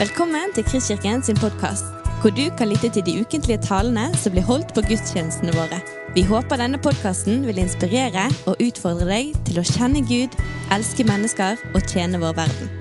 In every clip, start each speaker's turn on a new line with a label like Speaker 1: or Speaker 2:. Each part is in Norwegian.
Speaker 1: Velkommen til Kristkirken sin podkast, hvor du kan lytte til de ukentlige talene som blir holdt på gudstjenestene våre. Vi håper denne podkasten vil inspirere og utfordre deg til å kjenne Gud, elske mennesker og tjene vår verden.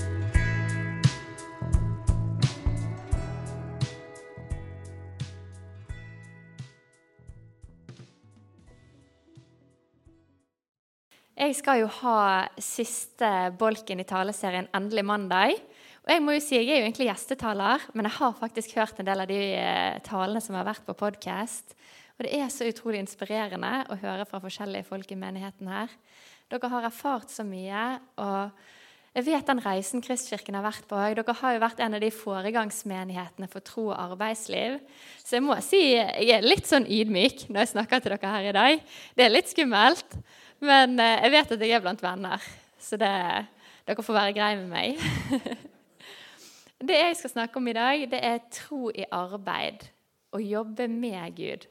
Speaker 2: Jeg skal jo ha siste bolken i taleserien Endelig mandag. Og Jeg må jo si, jeg er jo egentlig gjestetaler, men jeg har faktisk hørt en del av de eh, talene som har vært på podkast. Og det er så utrolig inspirerende å høre fra forskjellige folk i menigheten her. Dere har erfart så mye. og jeg vet den reisen Kristkirken har vært på. Dere har jo vært en av de foregangsmenighetene for tro og arbeidsliv. Så jeg må si jeg er litt sånn ydmyk når jeg snakker til dere her i dag. Det er litt skummelt. Men eh, jeg vet at jeg er blant venner, så det, dere får være greie med meg. det jeg skal snakke om i dag, det er tro i arbeid. Å jobbe med Gud.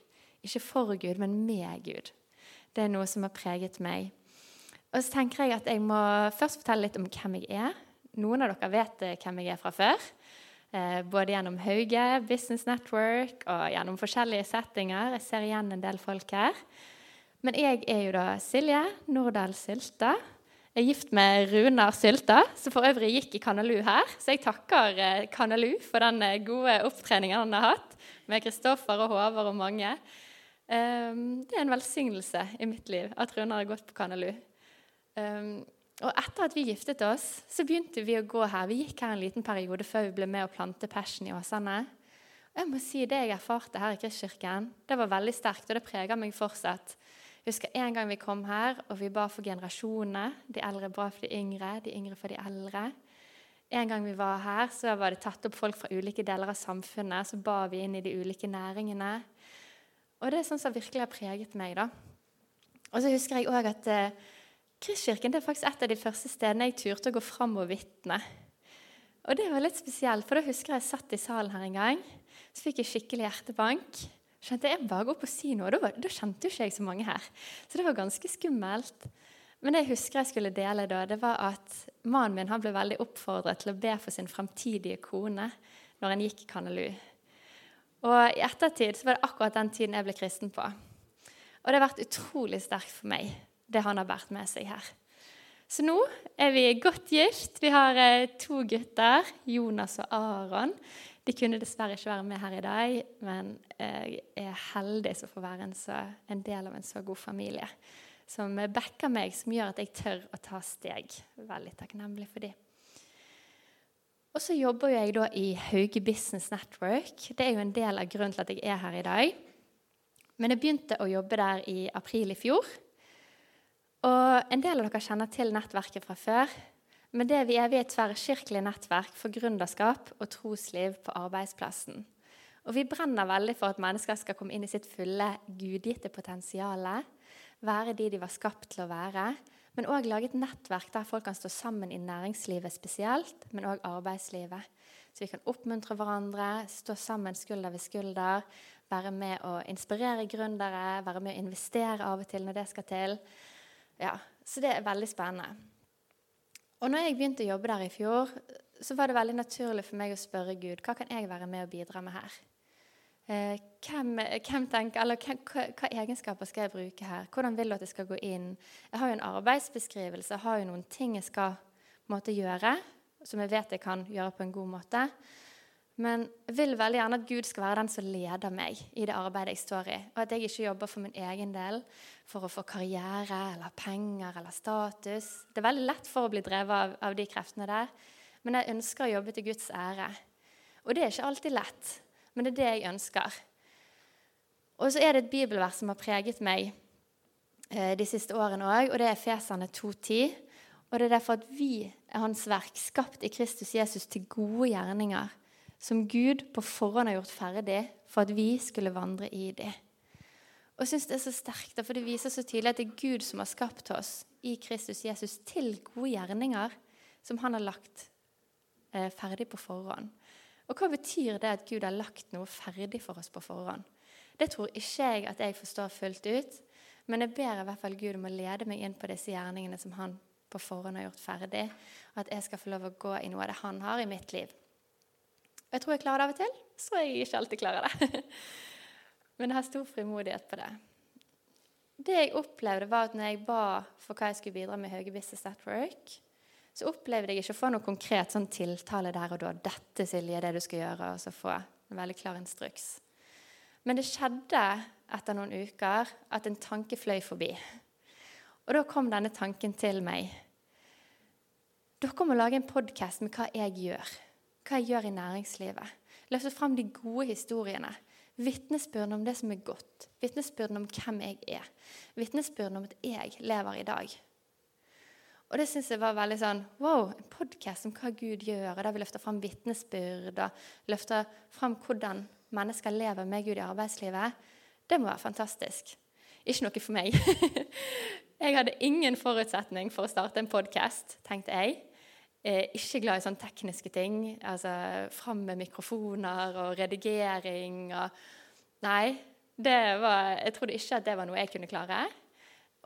Speaker 2: Ikke for Gud, men med Gud. Det er noe som har preget meg. Og så tenker jeg at jeg må først fortelle litt om hvem jeg er. Noen av dere vet eh, hvem jeg er fra før. Eh, både gjennom Hauge, Business Network og gjennom forskjellige settinger. Jeg ser igjen en del folk her. Men jeg er jo da Silje Nordahl Sylta. Jeg er gift med Runar Sylta, som for øvrig gikk i Kanalu her. Så jeg takker eh, Kanalu for den eh, gode opptreningen han har hatt med Kristoffer og Håvard og mange. Um, det er en velsignelse i mitt liv at Runar har gått på Kanalu. Um, og etter at vi giftet oss, så begynte vi å gå her. Vi gikk her en liten periode før vi ble med å plante Passion i Åsane. Og jeg må si Det jeg erfarte her i Kristkirken, det var veldig sterkt, og det preger meg fortsatt. Husker en gang vi kom her, og vi ba for generasjonene. De eldre ba for de yngre, de yngre for de eldre. En gang vi var her, så var det tatt opp folk fra ulike deler av samfunnet. Så ba vi inn i de ulike næringene. Og det er sånn som virkelig har preget meg. da. Og så husker jeg òg at eh, Kristkirken er faktisk et av de første stedene jeg turte å gå fram og vitne. Og det var litt spesielt, for da husker jeg jeg satt i salen her en gang. Så fikk jeg skikkelig hjertebank skjønte jeg bare gå opp og si noe. Da, da kjente jo ikke jeg så mange her. Så det var ganske skummelt. Men det jeg husker jeg skulle dele da, det var at mannen min han ble veldig oppfordret til å be for sin fremtidige kone når han gikk i Kanalu. Og i ettertid så var det akkurat den tiden jeg ble kristen på. Og det har vært utrolig sterkt for meg, det han har båret med seg her. Så nå er vi godt gift. Vi har eh, to gutter, Jonas og Aron. De kunne dessverre ikke være med her i dag, men jeg er heldig som får være en, så, en del av en så god familie. Som backer meg, som gjør at jeg tør å ta steg. Veldig takknemlig for dem. Og så jobber jeg da i Hauge Business Network. Det er jo en del av grunnen til at jeg er her i dag. Men jeg begynte å jobbe der i april i fjor. Og en del av dere kjenner til nettverket fra før. Men det vi er, vi et tverrkirkelig nettverk for gründerskap og trosliv på arbeidsplassen. Og vi brenner veldig for at mennesker skal komme inn i sitt fulle gudgitte potensial. Være de de var skapt til å være. Men òg lage et nettverk der folk kan stå sammen i næringslivet spesielt, men òg arbeidslivet. Så vi kan oppmuntre hverandre, stå sammen skulder ved skulder. Være med å inspirere gründere, være med å investere av og til når det skal til. Ja, Så det er veldig spennende. Og når jeg begynte å jobbe der i fjor, så var det veldig naturlig for meg å spørre Gud hva kan jeg være med og bidra med her. Eh, hvem, hvem tenker, eller hvem, hva, hva, egenskaper skal jeg bruke her? Hvordan vil du at jeg skal gå inn? Jeg har jo en arbeidsbeskrivelse, jeg har jo noen ting jeg skal måtte, gjøre, som jeg vet jeg kan gjøre på en god måte. Men jeg vil veldig gjerne at Gud skal være den som leder meg i det arbeidet jeg står i. Og at jeg ikke jobber for min egen del, for å få karriere eller penger eller status. Det er veldig lett for å bli drevet av, av de kreftene der. Men jeg ønsker å jobbe til Guds ære. Og det er ikke alltid lett, men det er det jeg ønsker. Og så er det et bibelvers som har preget meg eh, de siste årene òg, og det er Fesane 2.10. Og det er derfor at vi er Hans verk, skapt i Kristus Jesus til gode gjerninger som Gud på forhånd har gjort ferdig for at vi skulle vandre i det. Og jeg synes Det er så sterkt, for det viser så tydelig at det er Gud som har skapt oss i Kristus Jesus til gode gjerninger som han har lagt eh, ferdig på forhånd. Og Hva betyr det at Gud har lagt noe ferdig for oss på forhånd? Det tror ikke jeg at jeg forstår fullt ut, men jeg ber i hvert fall Gud om å lede meg inn på disse gjerningene som han på forhånd har gjort ferdig, og at jeg skal få lov å gå i noe av det han har i mitt liv. Jeg tror jeg klarer det av og til, så jeg ikke alltid klarer det. Men jeg har stor frimodighet på det. Det jeg opplevde, var at når jeg ba for hva jeg skulle bidra med i Hauge Business Network, så opplevde jeg ikke å få noe konkret sånn tiltale der og da. 'Dette, Silje, er det du skal gjøre.' Og så få en veldig klar instruks. Men det skjedde etter noen uker at en tanke fløy forbi. Og da kom denne tanken til meg. Dere må lage en podkast med hva jeg gjør. Hva jeg gjør i næringslivet. Løfte fram de gode historiene. Vitnesbyrden om det som er godt. Vitnesbyrden om hvem jeg er. Vitnesbyrden om at jeg lever i dag. Og det syns jeg var veldig sånn Wow, en podkast om hva Gud gjør, og der vi løfter fram vitnesbyrd og løfter fram hvordan mennesker lever med Gud i arbeidslivet, det må være fantastisk. Ikke noe for meg. jeg hadde ingen forutsetning for å starte en podkast, tenkte jeg. Eh, ikke glad i sånne tekniske ting. Altså fram med mikrofoner og redigering og Nei. Var, jeg trodde ikke at det var noe jeg kunne klare.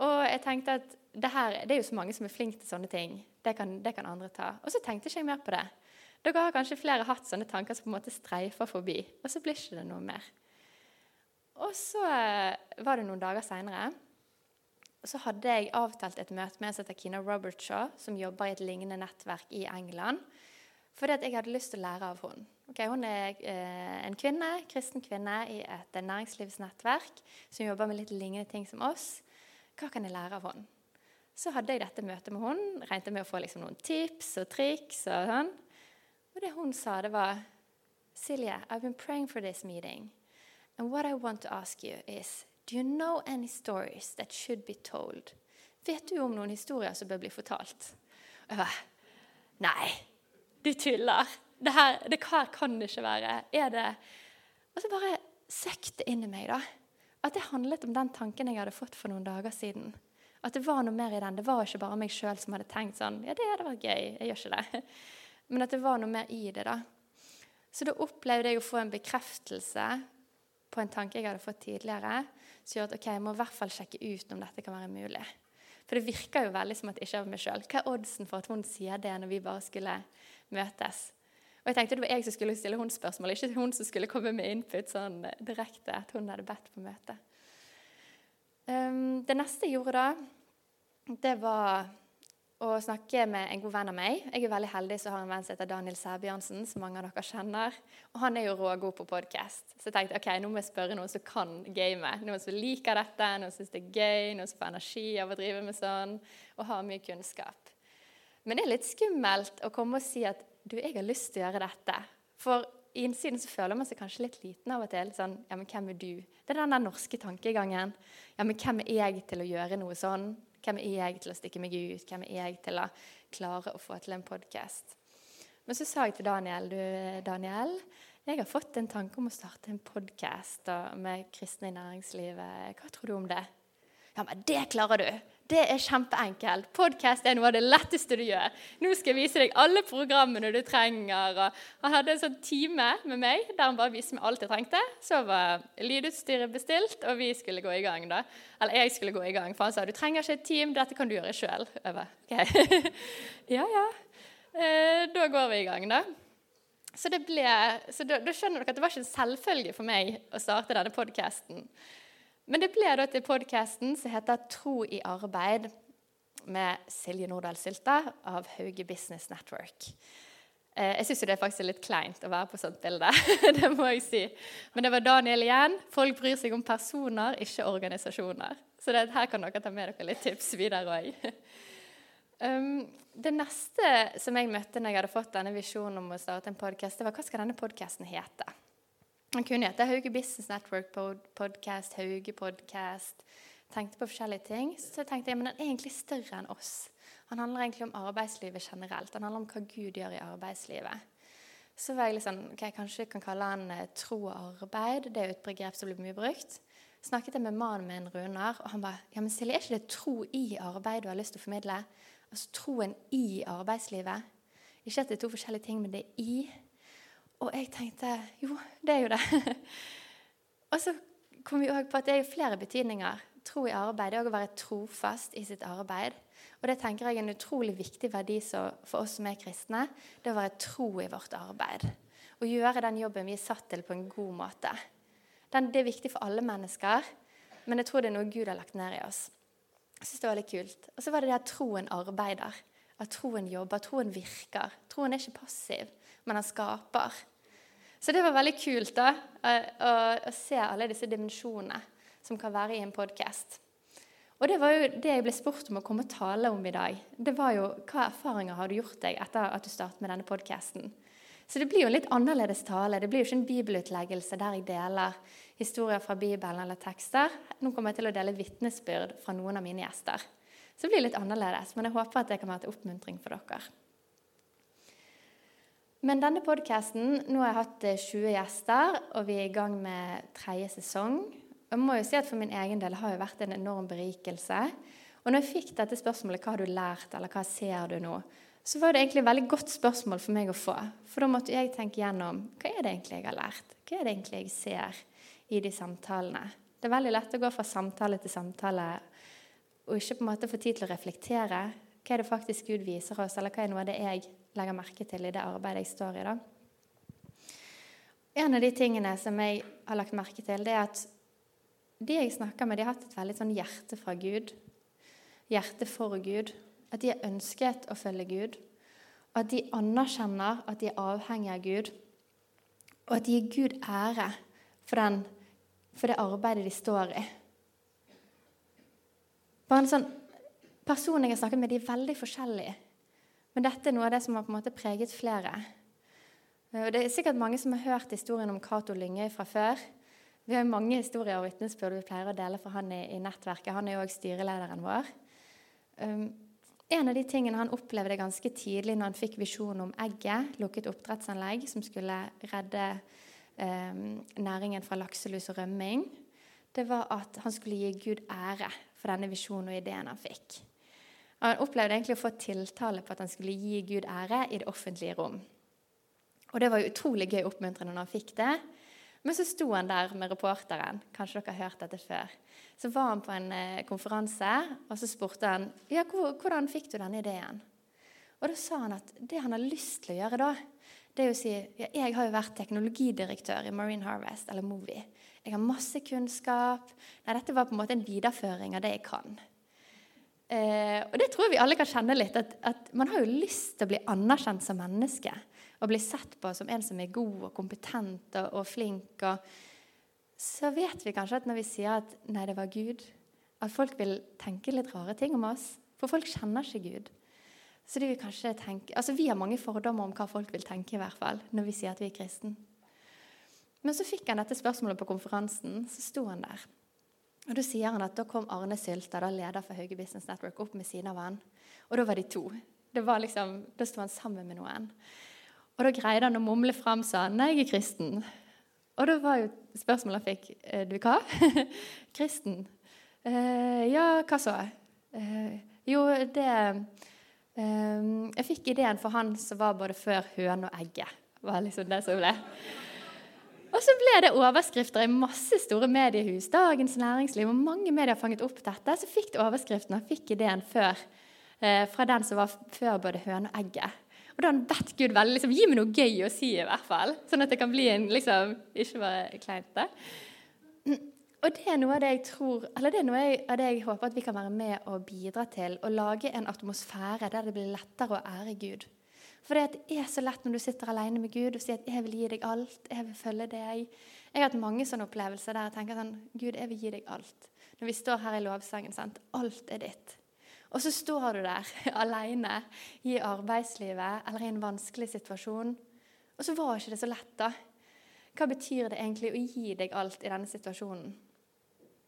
Speaker 2: Og jeg tenkte at det, her, det er jo så mange som er flinke til sånne ting. Det kan, det kan andre ta. Og så tenkte ikke jeg mer på det. Dere har kanskje flere hatt sånne tanker som på en måte streifer forbi, og så blir ikke det noe mer. Og så eh, var det noen dager seinere så hadde jeg avtalt et møte med Kina Robertshaw, som jobber i et lignende nettverk i England. Fordi at jeg hadde lyst til å lære av henne. Okay, hun er eh, en kvinne, kristen kvinne i et næringslivsnettverk som jobber med litt lignende ting som oss. Hva kan jeg lære av henne? Så hadde jeg dette møtet med henne. Regnet med å få liksom noen tips og triks. Og sånn. Og det hun sa, det var Silje, I've been praying for this meeting. And what I want to ask you is Do you know any stories that should be told? Vet du om noen historier som bør bli fortalt? Og jeg bare Nei, du tuller. Det her, det her kan det ikke være. Er det Og så bare søkte inn i meg da, at det handlet om den tanken jeg hadde fått for noen dager siden. At det var noe mer i den. Det var ikke bare meg sjøl som hadde tenkt sånn Ja, det hadde gøy. Jeg gjør ikke det. Men at det var noe mer i det. da. Så da opplevde jeg å få en bekreftelse på en tanke jeg hadde fått tidligere, som gjør at ok, jeg må i hvert fall sjekke ut om dette kan være mulig. For det virker jo veldig som at det ikke er meg sjøl. Hva er oddsen for at hun sier det når vi bare skulle møtes? Og jeg tenkte Det var jeg som skulle stille hun spørsmål, ikke hun som skulle komme med input sånn direkte. at hun hadde bedt på møte. Um, det neste jeg gjorde da, det var å snakke med en god venn av meg. Jeg er veldig heldig som har en venn som heter Daniel Sæbjørnsen, som mange av dere kjenner. Og han er jo rågod på podkast. Så jeg tenkte ok, nå må jeg spørre noen som kan gamet. Noen som liker dette, noen som syns det er gøy, noen som får energi av å drive med sånn, og har mye kunnskap. Men det er litt skummelt å komme og si at du, jeg har lyst til å gjøre dette. For i innsiden så føler man seg kanskje litt liten av og til. Sånn, ja, men hvem er du? Det er den der norske tankegangen. Ja, men hvem er jeg til å gjøre noe sånn? Hvem er jeg til å stikke meg ut? Hvem er jeg til å klare å få til en podkast? Men så sa jeg til Daniel du, Daniel, jeg har fått en tanke om å starte en podkast med kristne i næringslivet. Hva tror du om det? Ja, men det klarer du! Det er kjempeenkelt. Podkast er noe av det letteste du gjør. Nå skal jeg vise deg alle programmene du trenger. han hadde en sånn time med meg der han bare viste meg alt jeg trengte. Så var lydutstyret bestilt, og vi skulle gå i gang. da. Eller jeg skulle gå i gang, for han sa du trenger ikke et team, dette kan du gjøre sjøl. Okay. ja, ja. Eh, da går vi i gang, da. Så, ble, så da, da, skjønner dere at det var ikke en selvfølge for meg å starte denne podkasten. Men det ble da til podkasten som heter 'Tro i arbeid' med Silje Nordahl Sylta av Hauge Business Network. Eh, jeg syns det er faktisk litt kleint å være på sånt bilde. det må jeg si. Men det var Daniel igjen. Folk bryr seg om personer, ikke organisasjoner. Så det, her kan dere ta med dere litt tips videre òg. Um, det neste som jeg møtte når jeg hadde fått denne visjonen om å starte en podkast, var hva skal denne podkasten hete? Han kunne hete Hauge Business Network Podcast, Hauge Podcast. Tenkte på forskjellige ting. Så tenkte jeg men den er egentlig større enn oss. Han handler egentlig om arbeidslivet generelt. Han handler om hva Gud gjør i arbeidslivet. Så var jeg litt sånn, ok, Kanskje jeg kan kalle han eh, tro og arbeid. Det er jo et begrep som blir mye brukt. Snakket jeg med mannen min, Runar, og han ba ja, men Silje, er ikke det tro i arbeid du har lyst til å formidle? Altså troen i arbeidslivet. Ikke at det er to forskjellige ting, men det er i. Og jeg tenkte jo, det er jo det. og så kom vi òg på at det er flere betydninger. Tro i arbeid det er å være trofast i sitt arbeid. Og det tenker jeg er en utrolig viktig verdi for oss som er kristne. Det å være tro i vårt arbeid. og gjøre den jobben vi er satt til, på en god måte. Den, det er viktig for alle mennesker, men jeg tror det er noe Gud har lagt ned i oss. Jeg synes det var litt kult. Og så var det det at troen arbeider. At troen jobber, troen virker. Troen er ikke passiv, men han skaper. Så det var veldig kult da, å, å se alle disse dimensjonene som kan være i en podkast. Og det var jo det jeg ble spurt om å komme og tale om i dag. Det var jo hva erfaringer har du gjort deg etter at du startet med denne podkasten? Så det blir jo en litt annerledes tale. Det blir jo ikke en bibelutleggelse der jeg deler historier fra Bibelen eller tekster. Nå kommer jeg til å dele vitnesbyrd fra noen av mine gjester. Så det blir litt annerledes, men jeg håper at det kan være til oppmuntring for dere. Men denne podkasten Nå har jeg hatt 20 eh, gjester, og vi er i gang med tredje sesong. Jeg må jo si at For min egen del har det vært en enorm berikelse. Og når jeg fikk dette spørsmålet hva har du lært, eller hva ser du nå, så var det egentlig et veldig godt spørsmål for meg å få. For da måtte jeg tenke gjennom hva er det egentlig jeg har lært? Hva er det egentlig jeg ser i de samtalene? Det er veldig lett å gå fra samtale til samtale og ikke på en måte få tid til å reflektere. Hva er det faktisk Gud viser oss, eller hva er noe av det jeg legger merke til i det arbeidet jeg står i? da? En av de tingene som jeg har lagt merke til, det er at de jeg snakker med, de har hatt et veldig sånn hjerte fra Gud. Hjerte for Gud. At de har ønsket å følge Gud. At de anerkjenner at de er avhengig av Gud. Og at de gir Gud ære for, den, for det arbeidet de står i. Bare en sånn Personene jeg har snakket med, de er veldig forskjellige. Men dette er noe av det som har på en måte preget flere. Og Det er sikkert mange som har hørt historien om Cato Lyngøy fra før. Vi har mange historier og vitnesbyrd vi pleier å dele fra han i, i nettverket. Han er jo òg styrelederen vår. Um, en av de tingene han opplevde ganske tidlig når han fikk visjon om egget, lukket oppdrettsanlegg, som skulle redde um, næringen fra lakselus og rømming, det var at han skulle gi Gud ære for denne visjonen og ideen han fikk. Han opplevde egentlig å få tiltale på at han skulle gi Gud ære i det offentlige rom. Og Det var utrolig gøy oppmuntrende når han fikk det. Men så sto han der med reporteren. Kanskje dere har hørt dette før. Så var han på en eh, konferanse, og så spurte han ja, hvordan fikk du denne ideen. Og da sa han at det han har lyst til å gjøre da, det er å si ja, jeg har jo vært teknologidirektør i Marine Harvest, eller Movi. Jeg har masse kunnskap. Nei, dette var på en måte en videreføring av det jeg kan. Eh, og det tror jeg vi alle kan kjenne litt. At, at man har jo lyst til å bli anerkjent som menneske og bli sett på som en som er god og kompetent og, og flink, og, så vet vi kanskje at når vi sier at 'nei, det var Gud', at folk vil tenke litt rare ting om oss. For folk kjenner ikke Gud. Så de vil kanskje tenke, altså Vi har mange fordommer om hva folk vil tenke, i hvert fall, når vi sier at vi er kristen. Men så fikk han dette spørsmålet på konferansen. Så sto han der. Og Da sier han at da kom Arne Sylta, da leder for Hauge Business Network, opp med siden av han. Og da var de to. Var liksom, Da sto han sammen med noen. Og da greide han å mumle fram sa 'Nei, jeg er kristen'. Og da var jo spørsmålet han fikk, «Eh, 'Du hva?' 'Kristen'. Eh, 'Ja, hva så?' Eh, 'Jo, det eh, Jeg fikk ideen for han som var både før høne og egget.' var liksom det som ble. Og så ble det overskrifter i masse store mediehus. Dagens Næringsliv og mange medier fanget opp dette. Så fikk det overskriften og fikk ideen før, eh, fra den som var før både høne og egget. Og da bedt Gud veldig liksom, gi meg noe gøy å si, i hvert fall. Sånn at det kan bli en liksom, Ikke bare kleint. det. Og det er noe av det jeg tror, eller det er noe av det jeg håper at vi kan være med og bidra til. Å lage en atmosfære der det blir lettere å ære Gud. For det er så lett når du sitter alene med Gud og sier at 'jeg vil gi deg alt', 'jeg vil følge deg'. Jeg har hatt mange sånne opplevelser der jeg tenker sånn 'Gud, jeg vil gi deg alt'. Når vi står her i lovsangen, sant? alt er ditt. Og så står du der alene i arbeidslivet eller i en vanskelig situasjon. Og så var ikke det så lett, da. Hva betyr det egentlig å gi deg alt i denne situasjonen?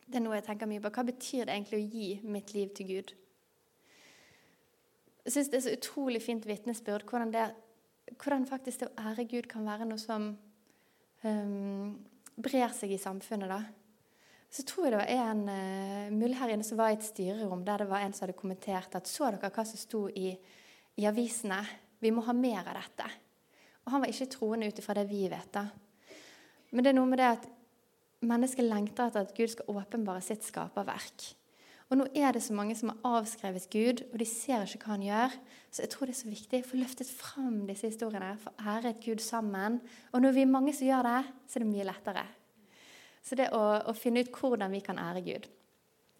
Speaker 2: Det er noe jeg tenker mye på. Hva betyr det egentlig å gi mitt liv til Gud? Jeg syns det er så utrolig fint vitnesbyrd hvordan, hvordan faktisk det å ære Gud kan være noe som um, brer seg i samfunnet. da. Så tror jeg det var en uh, mulig her inne som var i et styrerom der det var en som hadde kommentert at så dere hva som sto i, i avisene? Vi må ha mer av dette. Og han var ikke troende ut ifra det vi vet. da. Men det er noe med det at mennesket lengter etter at Gud skal åpenbare sitt skaperverk. Og nå er det så mange som har avskrevet Gud, og de ser ikke hva han gjør. Så jeg tror det er så viktig å få løftet fram disse historiene, få æret Gud sammen. Og når vi er mange som gjør det, så er det mye lettere. Så det å, å finne ut hvordan vi kan ære Gud.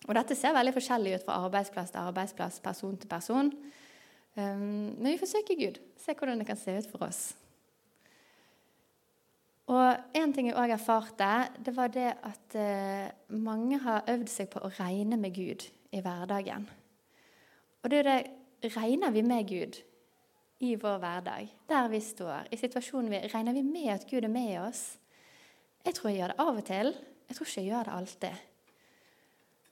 Speaker 2: Og dette ser veldig forskjellig ut fra arbeidsplass til arbeidsplass, person til person. Um, men vi forsøker Gud, se hvordan det kan se ut for oss. Og En ting jeg òg erfarte, det var det at eh, mange har øvd seg på å regne med Gud i hverdagen. Og det er det Regner vi med Gud i vår hverdag, der vi står, i situasjonen vi Regner vi med at Gud er med oss? Jeg tror jeg gjør det av og til. Jeg tror ikke jeg gjør det alltid.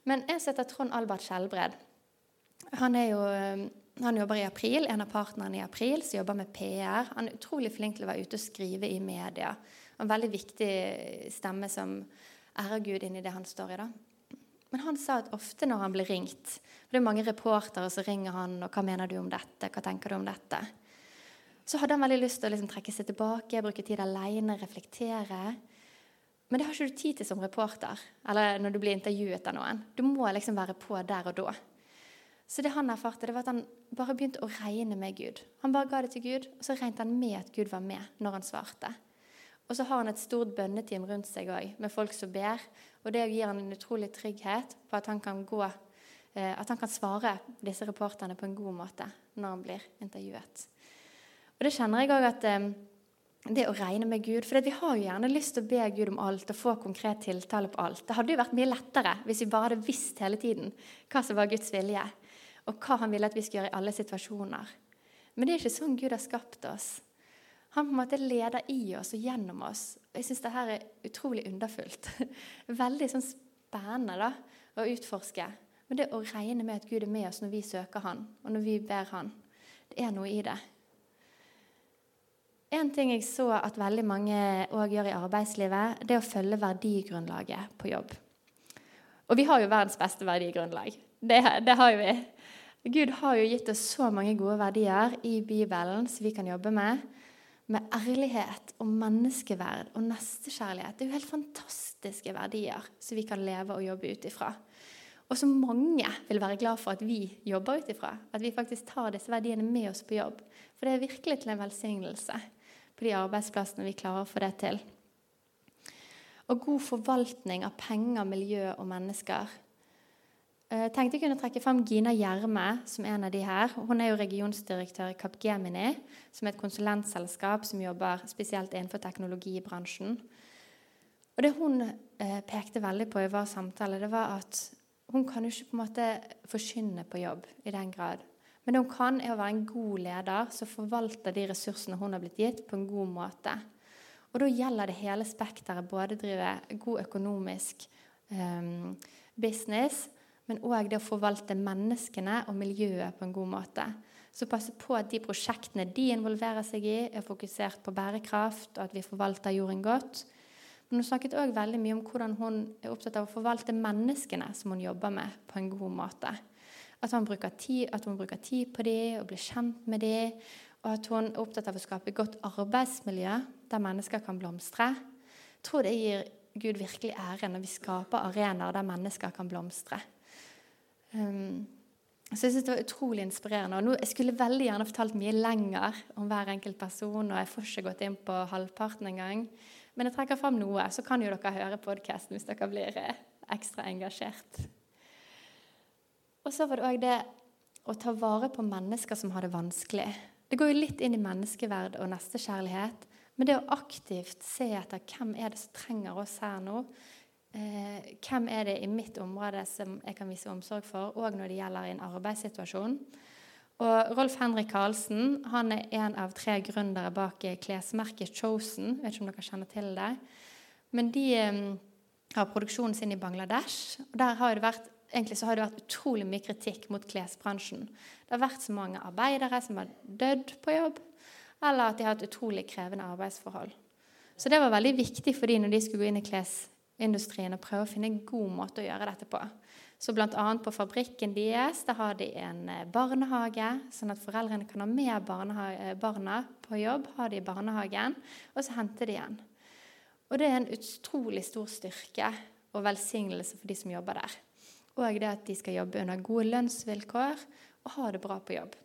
Speaker 2: Men jeg som heter Trond Albert Skjelbred, han, jo, eh, han jobber i April, en av partnerne i April, som jobber med PR. Han er utrolig flink til å være ute og skrive i media en veldig viktig stemme som ærer Gud inn i det han står i. da. Men han sa at ofte når han blir ringt for Det er mange reportere som ringer han, og 'Hva mener du om dette? Hva tenker du om dette?' Så hadde han veldig lyst til å liksom trekke seg tilbake, bruke tid alene, reflektere. Men det har ikke du tid til som reporter eller når du blir intervjuet av noen. Du må liksom være på der og da. Så det han erfarte, det var at han bare begynte å regne med Gud. Han bare ga det til Gud, og så regnet han med at Gud var med når han svarte. Og så har han et stort bønneteam rundt seg òg, med folk som ber. Og det gir han en utrolig trygghet på at han kan gå eh, at han kan svare disse reporterne på en god måte når han blir intervjuet. Og det kjenner jeg òg at eh, det å regne med Gud For vi har jo gjerne lyst til å be Gud om alt og få konkret tiltale på alt. Det hadde jo vært mye lettere hvis vi bare hadde visst hele tiden hva som var Guds vilje, og hva han ville at vi skulle gjøre i alle situasjoner. Men det er ikke sånn Gud har skapt oss. Han på en måte leder i oss og gjennom oss. Jeg syns dette er utrolig underfullt. Veldig sånn spennende da, å utforske. Men det å regne med at Gud er med oss når vi søker Han, og når vi ber Han, det er noe i det. En ting jeg så at veldig mange òg gjør i arbeidslivet, det er å følge verdigrunnlaget på jobb. Og vi har jo verdens beste verdigrunnlag. Det, det har jo vi. Gud har jo gitt oss så mange gode verdier i Bibelen som vi kan jobbe med med ærlighet og menneskeverd og nestekjærlighet. Det er jo helt fantastiske verdier som vi kan leve og jobbe ut ifra. Og som mange vil være glad for at vi jobber ut ifra. At vi faktisk tar disse verdiene med oss på jobb. For det er virkelig til en velsignelse på de arbeidsplassene vi klarer å få det til. Og god forvaltning av penger, miljø og mennesker jeg eh, tenkte jeg kunne trekke frem Gina Gjerme som er en av de her. Hun er jo regionsdirektør i Capgemini, som er et konsulentselskap som jobber spesielt innenfor teknologibransjen. Og Det hun eh, pekte veldig på i vår samtale, det var at hun kan jo ikke på en måte forkynne på jobb i den grad. Men det hun kan, er å være en god leder som forvalter de ressursene hun har blitt gitt, på en god måte. Og Da gjelder det hele spekteret. Både drive god økonomisk um, business, men òg det å forvalte menneskene og miljøet på en god måte. Så passe på at de prosjektene de involverer seg i, er fokusert på bærekraft, og at vi forvalter jorden godt. Men hun snakket òg veldig mye om hvordan hun er opptatt av å forvalte menneskene som hun jobber med, på en god måte. At hun bruker tid, at hun bruker tid på dem og blir kjent med dem. Og at hun er opptatt av å skape et godt arbeidsmiljø der mennesker kan blomstre. Jeg tror det gir Gud virkelig ære når vi skaper arenaer der mennesker kan blomstre. Um, så jeg synes det var utrolig inspirerende. Og nå, jeg skulle veldig gjerne fortalt mye lenger om hver enkelt person, og jeg får ikke gått inn på halvparten engang. Men jeg trekker fram noe, så kan jo dere høre podkasten hvis dere blir eh, ekstra engasjert. Og så var det òg det å ta vare på mennesker som har det vanskelig. Det går jo litt inn i menneskeverd og nestekjærlighet. Men det å aktivt se etter hvem er det som trenger oss her nå, eh, hvem er det i mitt område som jeg kan vise omsorg for, òg når det gjelder en arbeidssituasjon. Og Rolf Henrik Karlsen han er en av tre gründere bak klesmerket Chosen. Jeg vet ikke om dere kjenner til det. Men de eh, har produksjonen sin i Bangladesh. og der har det vært egentlig så har det vært utrolig mye kritikk mot klesbransjen. Det har vært så mange arbeidere som har dødd på jobb, eller at de har hatt utrolig krevende arbeidsforhold. Så det var veldig viktig for de når de skulle gå inn i kles industrien og prøve å finne en god måte å gjøre dette på. Så bl.a. på fabrikken deres der har de en eh, barnehage, sånn at foreldrene kan ha med eh, barna på jobb, Har de barnehagen, og så henter de igjen. Og det er en utrolig stor styrke og velsignelse for de som jobber der. og det at de skal jobbe under gode lønnsvilkår og ha det bra på jobb.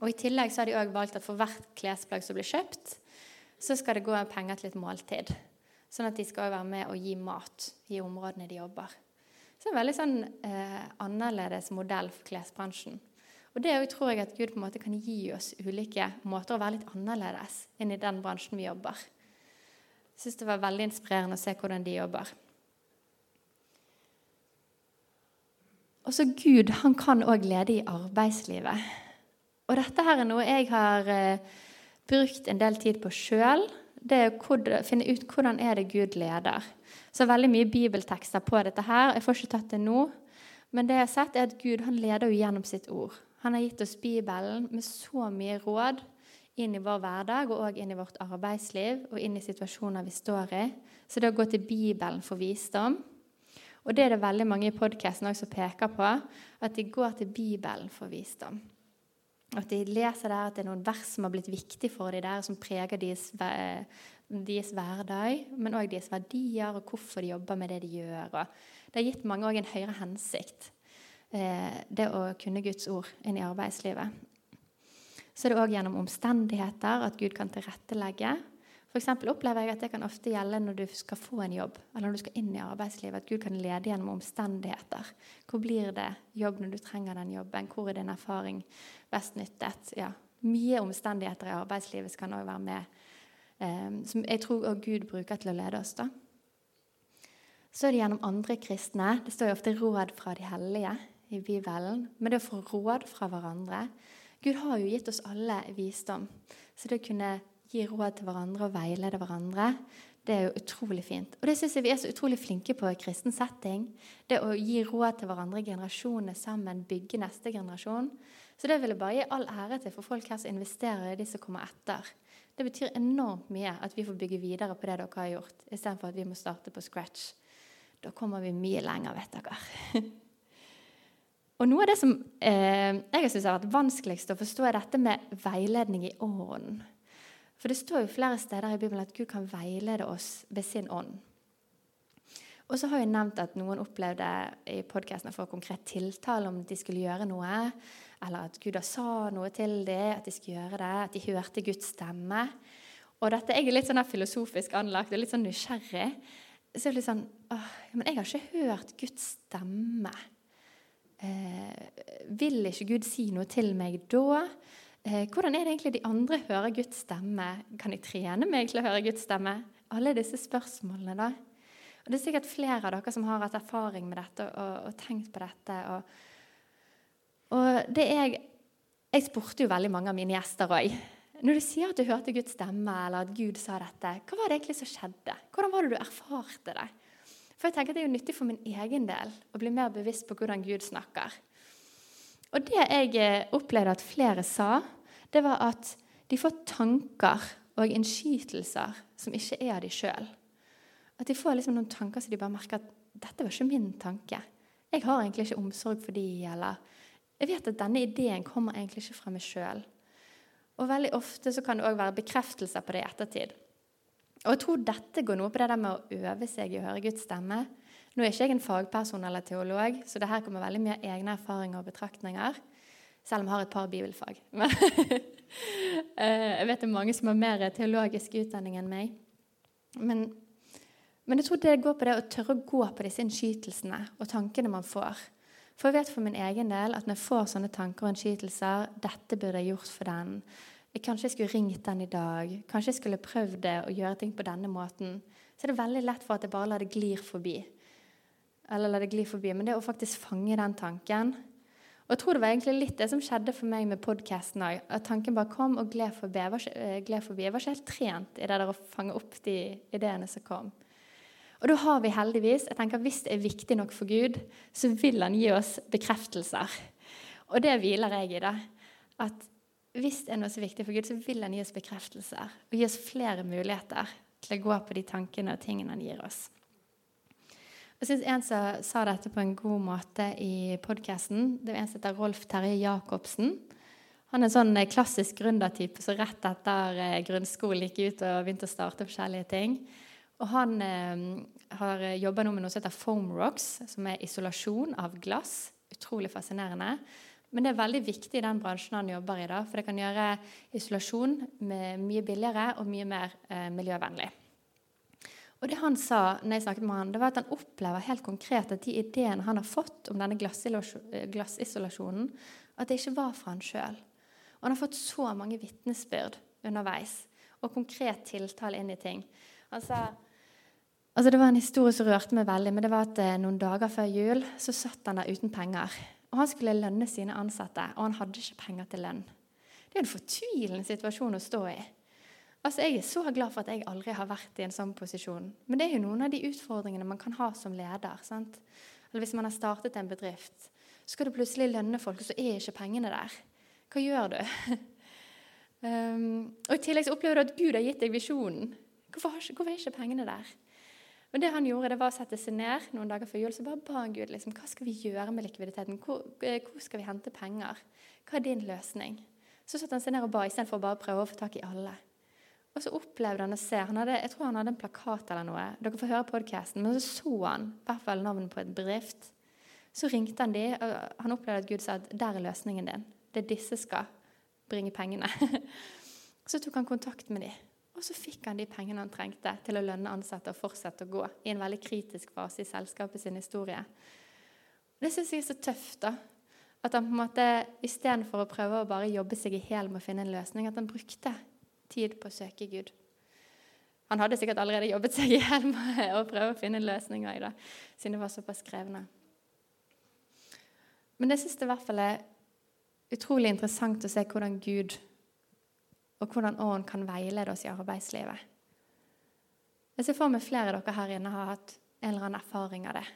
Speaker 2: Og I tillegg så har de også valgt at for hvert klesplagg som blir kjøpt, så skal det gå penger til et måltid. Sånn at de skal være med og gi mat i områdene de jobber. Så det er en veldig sånn eh, annerledes modell for klesbransjen. Og det tror jeg at Gud på en måte kan gi oss ulike måter å være litt annerledes enn i den bransjen vi jobber. Jeg syns det var veldig inspirerende å se hvordan de jobber. Og så Gud han kan òg lede i arbeidslivet. Og dette her er noe jeg har eh, brukt en del tid på sjøl. Det er å finne ut hvordan er det Gud leder. Så veldig mye bibeltekster på dette her. Jeg får ikke tatt det nå. Men det jeg har sett, er at Gud han leder jo gjennom sitt ord. Han har gitt oss Bibelen med så mye råd inn i vår hverdag og inn i vårt arbeidsliv og inn i situasjoner vi står i. Så det å gå til Bibelen for visdom Og det er det veldig mange i podkasten som peker på, at de går til Bibelen for visdom. At de leser der at det er noen vers som har blitt viktig for dem der, som preger deres, deres hverdag, men òg deres verdier og hvorfor de jobber med det de gjør. Og det har gitt mange òg en høyere hensikt, eh, det å kunne Guds ord inn i arbeidslivet. Så er det òg gjennom omstendigheter at Gud kan tilrettelegge F.eks. opplever jeg at det kan ofte gjelde når du skal få en jobb, eller når du skal inn i arbeidslivet, at Gud kan lede gjennom omstendigheter. Hvor blir det jobb når du trenger den jobben? Hvor er din erfaring best nyttet? Ja, mye omstendigheter i arbeidslivet kan òg være med, eh, som jeg tror også Gud bruker til å lede oss. da. Så er det gjennom andre kristne. Det står jo ofte 'råd fra de hellige' i Bibelen. Men det å få råd fra hverandre Gud har jo gitt oss alle visdom. Så det å kunne gi råd til hverandre og veilede hverandre. Det er jo utrolig fint. Og det syns jeg vi er så utrolig flinke på i kristen setting. Det å gi råd til hverandre, generasjonene sammen, bygge neste generasjon. Så det vil jeg bare gi all ære til for folk her som investerer i de som kommer etter. Det betyr enormt mye at vi får bygge videre på det dere har gjort, istedenfor at vi må starte på scratch. Da kommer vi mye lenger, vet dere. Og Noe av det som eh, jeg synes har vært vanskeligst å forstå, er dette med veiledning i ånden. For det står jo flere steder i Bibelen at Gud kan veilede oss ved sin ånd. Og så har jeg nevnt at noen opplevde i podkasten å få konkret tiltale om de skulle gjøre noe, eller at Gud sa noe til dem, at de skulle gjøre det, at de hørte Guds stemme. Og dette, Jeg er litt sånn filosofisk anlagt og litt sånn nysgjerrig. Så det litt sånn åh, Men jeg har ikke hørt Guds stemme. Eh, vil ikke Gud si noe til meg da? Eh, hvordan er det egentlig de andre hører Guds stemme? Kan jeg trene meg til å høre Guds stemme? Alle disse spørsmålene, da. Og Det er sikkert flere av dere som har hatt erfaring med dette og, og tenkt på dette. Og, og det jeg, jeg spurte jo veldig mange av mine gjester òg. Når du sier at du hørte Guds stemme, eller at Gud sa dette, hva var det egentlig som skjedde? Hvordan var det du erfarte det? For jeg tenker at Det er jo nyttig for min egen del å bli mer bevisst på hvordan Gud snakker. Og det jeg eh, opplevde at flere sa, det var at de får tanker og innskytelser som ikke er av de sjøl. At de får liksom noen tanker som de bare merker at dette var ikke min tanke. Jeg har egentlig ikke omsorg for de, eller jeg vet at denne ideen kommer egentlig ikke fra meg sjøl. Og veldig ofte så kan det òg være bekreftelser på det i ettertid. Og jeg tror dette går noe på det der med å øve seg i å høre Guds stemme. Nå er ikke jeg en fagperson eller teolog, så det her kommer veldig mye egne erfaringer og betraktninger. Selv om jeg har et par bibelfag. Men jeg vet det er mange som har mer teologisk utdanning enn meg. Men, men, jeg tror det går på det å tørre å gå på disse innskytelsene og tankene man får. For jeg vet for min egen del at når jeg får sånne tanker og innskytelser 'Dette burde jeg gjort for den.' Kanskje jeg skulle ringt den i dag. Kanskje jeg skulle prøvd det å gjøre ting på denne måten. Så er det veldig lett for at jeg bare lar det glir forbi eller lar det glir forbi, men det å faktisk fange den tanken. Og Jeg tror det var egentlig litt det som skjedde for meg med podkasten òg. At tanken bare kom og eh, gled forbi. Jeg var ikke helt trent i det der å fange opp de ideene som kom. Og da har vi heldigvis jeg tenker Hvis det er viktig nok for Gud, så vil han gi oss bekreftelser. Og det hviler jeg i. da. At hvis det er noe så viktig for Gud, så vil han gi oss bekreftelser. Og gi oss flere muligheter til å gå på de tankene og tingene han gir oss. Jeg syns en som sa dette på en god måte i podkasten. Det er en som heter Rolf Terje Jacobsen. Han er en sånn klassisk gründertype som rett etter eh, grunnskolen gikk ut og begynte å starte forskjellige ting. Og han eh, har jobba nå med noe som heter foam rocks, som er isolasjon av glass. Utrolig fascinerende. Men det er veldig viktig i den bransjen han jobber i, da, for det kan gjøre isolasjon mye billigere og mye mer eh, miljøvennlig. Og det han sa når jeg snakket med han, det var at han opplever helt konkret at de ideene han har fått om denne glassisolasjonen, at det ikke var fra han sjøl. Og han har fått så mange vitnesbyrd underveis og konkret tiltale inn i ting. Han sa Altså Det var en historie som rørte meg veldig. men det var at eh, Noen dager før jul så satt han der uten penger. Og Han skulle lønne sine ansatte, og han hadde ikke penger til lønn. Det er en fortvilende situasjon å stå i. Altså, Jeg er så glad for at jeg aldri har vært i en sånn posisjon. Men det er jo noen av de utfordringene man kan ha som leder. sant? Eller Hvis man har startet en bedrift, så skal du plutselig lønne folk, og så er ikke pengene der. Hva gjør du? um, og I tillegg så opplever du at Gud har gitt deg visjonen. Hvorfor, hvorfor er ikke pengene der? Men det han gjorde, det var å sette seg ned noen dager før jul så bare ba han Gud liksom, hva skal vi gjøre med likviditeten. Hvor, eh, hvor skal vi hente penger? Hva er din løsning? Så satte han seg ned og ba istedenfor bare å prøve å få tak i alle. Og så opplevde han å se han hadde, Jeg tror han hadde en plakat eller noe. Dere får høre podkasten. Men så så han i hvert fall navnet på et bedrift. Så ringte han de, og han opplevde at Gud sa at der er løsningen din. Det er disse skal bringe pengene. så tok han kontakt med de. Og så fikk han de pengene han trengte til å lønne ansatte og fortsette å gå i en veldig kritisk fase i selskapet sin historie. Det syns jeg er så tøft. da. At han på en måte istedenfor å prøve å bare jobbe seg i hjel med å finne en løsning, at han brukte tid på å søke Gud. Han hadde sikkert allerede jobbet seg i hjel med å prøve å finne en løsning det, siden det var såpass krevende. Men jeg syns det i hvert fall er utrolig interessant å se hvordan Gud og hvordan Ånden kan veilede oss i arbeidslivet. Jeg ser for meg flere av dere her inne har hatt en eller annen erfaring av det.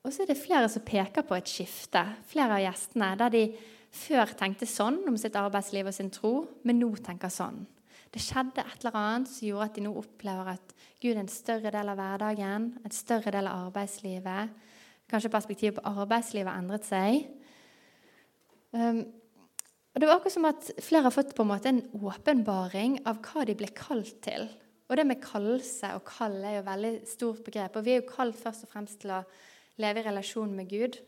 Speaker 2: Og så er det flere som peker på et skifte, flere av gjestene, der de før tenkte sånn om sitt arbeidsliv og sin tro, men nå tenker sånn. Det skjedde et eller annet som gjorde at de nå opplever at Gud er en større del av hverdagen, en større del av arbeidslivet. Kanskje perspektivet på arbeidslivet har endret seg. Um, og Det var akkurat som at flere har fått på en måte en åpenbaring av hva de ble kalt til. Og det med kallelse og kall er jo et veldig stort begrep. Og vi er jo kalt først og fremst til å leve i relasjon med Gud.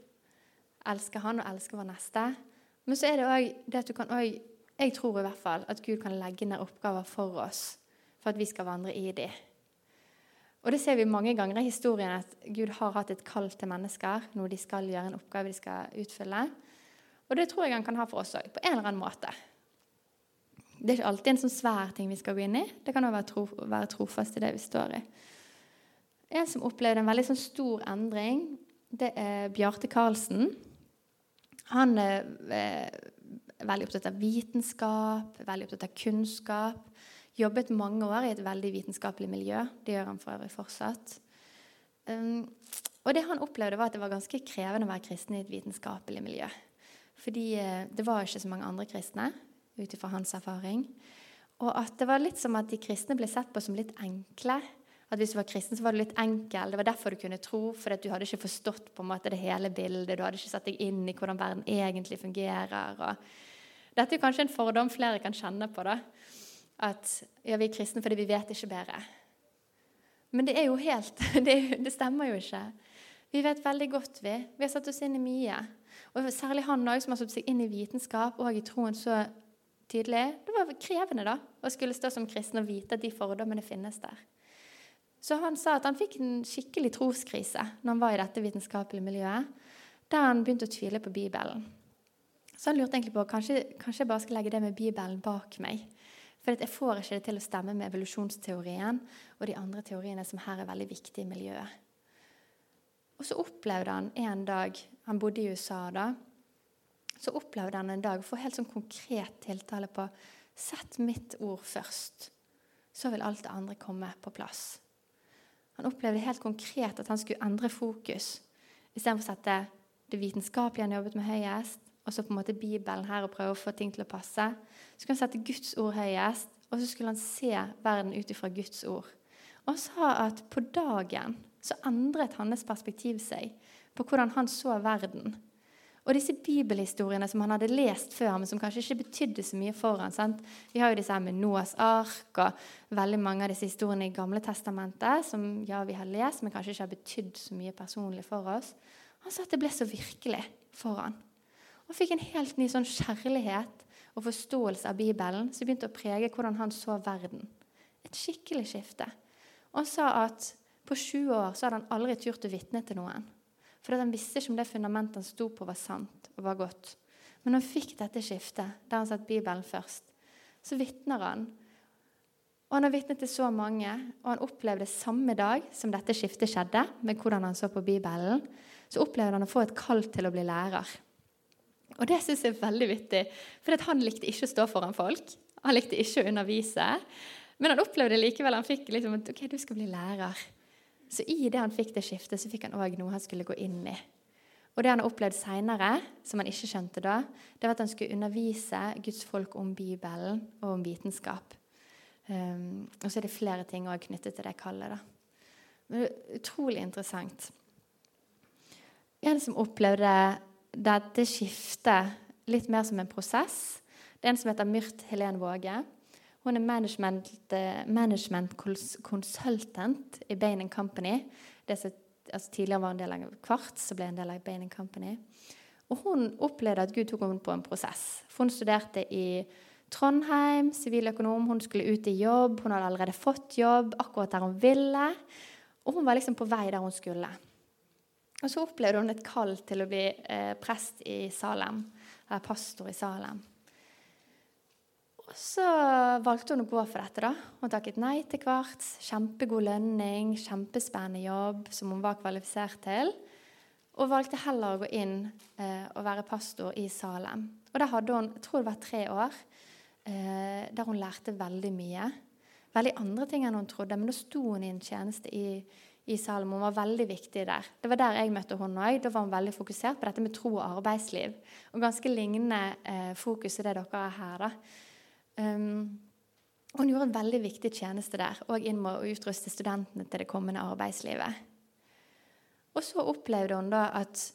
Speaker 2: Elske Han og elske vår neste. Men så er det òg det at du kan òg Jeg tror i hvert fall at Gud kan legge ned oppgaver for oss for at vi skal vandre i dem. Og det ser vi mange ganger i historien at Gud har hatt et kall til mennesker, noe de skal gjøre, en oppgave de skal utfylle. Og det tror jeg han kan ha for oss òg, på en eller annen måte. Det er ikke alltid en sånn svær ting vi skal gå inn i. Det kan òg være, tro, være trofast i det vi står i. En som opplevde en veldig sånn stor endring, det er Bjarte Karlsen. Han er eh, veldig opptatt av vitenskap, veldig opptatt av kunnskap. Jobbet mange år i et veldig vitenskapelig miljø. Det gjør han for øvrig fortsatt. Um, og det han opplevde, var at det var ganske krevende å være kristen i et vitenskapelig miljø. Fordi eh, det var ikke så mange andre kristne, ut ifra hans erfaring. Og at det var litt som at de kristne ble sett på som litt enkle. At hvis du var kristen, så var du litt enkel. Det var derfor du kunne tro, for du hadde ikke forstått på en måte det hele bildet. Du hadde ikke satt deg inn i hvordan verden egentlig fungerer. Og dette er kanskje en fordom flere kan kjenne på. da, At ja, vi er kristne fordi vi vet ikke bedre. Men det er jo helt Det, det stemmer jo ikke. Vi vet veldig godt, vi. Vi har satt oss inn i mye. Og særlig han også, som har satt seg inn i vitenskap og i troen så tydelig. Det var krevende da, å skulle stå som kristen og vite at de fordommene finnes der. Så han sa at han fikk en skikkelig troskrise når han var i dette vitenskapelige miljøet, der han begynte å tvile på Bibelen. Så han lurte egentlig på kanskje, kanskje jeg bare skal legge det med Bibelen bak meg. For jeg får ikke det til å stemme med evolusjonsteorien og de andre teoriene som her er veldig viktige i miljøet. Og så opplevde han en dag Han bodde i USA da. Så opplevde han en dag å få helt sånn konkret tiltale på Sett mitt ord først, så vil alt det andre komme på plass. Han opplevde helt konkret at han skulle endre fokus. Istedenfor å sette det vitenskapelige han jobbet med, høyest, og så på en måte Bibelen her og prøve å få ting til å passe, så skulle han sette Guds ord høyest, og så skulle han se verden ut ifra Guds ord. Og han sa at på dagen så endret hans perspektiv seg på hvordan han så verden. Og disse bibelhistoriene som han hadde lest før, men som kanskje ikke betydde så mye for ham. Sant? Vi har jo disse her med Noas ark og veldig mange av disse historiene i Gamle testamentet som ja, vi har lest, men kanskje ikke har betydd så mye personlig for oss. Han sa at det ble så virkelig for ham. Og fikk en helt ny sånn kjærlighet og forståelse av Bibelen som begynte å prege hvordan han så verden. Et skikkelig skifte. Og han sa at på sju år så hadde han aldri turt å vitne til noen. For han visste ikke om det fundamentet han sto på, var sant og var godt. Men når han fikk dette skiftet, der han satte Bibelen først, så vitner han. Og Han har vitnet til så mange, og han opplevde samme dag som dette skiftet skjedde, med hvordan han så på Bibelen, så opplevde han å få et kall til å bli lærer. Og det syns jeg er veldig vittig, for han likte ikke å stå foran folk. Han likte ikke å undervise. Men han opplevde likevel han fikk liksom, at ok, du skal bli lærer. Så i det han fikk det skiftet, så fikk han òg noe han skulle gå inn i. Og det han har opplevd seinere, som han ikke skjønte da, det var at han skulle undervise Guds folk om Bibelen og om vitenskap. Um, og så er det flere ting også knyttet til det kallet. da. Men det er utrolig interessant. En som opplevde dette skiftet litt mer som en prosess, det er en som heter Myrt Helen Våge. Hun er management, eh, management consultant i Bain Company. Det som altså tidligere var en del av Kvarts, så ble en del av Bain Company. Og hun opplevde at Gud tok henne på en prosess. For hun studerte i Trondheim, siviløkonom. Hun skulle ut i jobb. Hun hadde allerede fått jobb akkurat der hun ville. Og hun var liksom på vei der hun skulle. Og så opplevde hun et kall til å bli eh, prest i Salem. Eller pastor i Salem. Og så valgte hun å gå for dette. da. Hun takket nei til Kvarts. Kjempegod lønning, kjempespennende jobb som hun var kvalifisert til. Og valgte heller å gå inn eh, og være pastor i Salem. Og der hadde hun jeg tror det var tre år, eh, der hun lærte veldig mye. Veldig andre ting enn hun trodde, men da sto hun i en tjeneste i, i Salem. Hun var veldig viktig der. Det var der jeg møtte henne òg. Da var hun veldig fokusert på dette med tro og arbeidsliv. Og ganske lignende eh, fokus i det dere har her. da. Um, hun gjorde en veldig viktig tjeneste der, og inn med å utruste studentene til det kommende arbeidslivet. Og så opplevde hun da at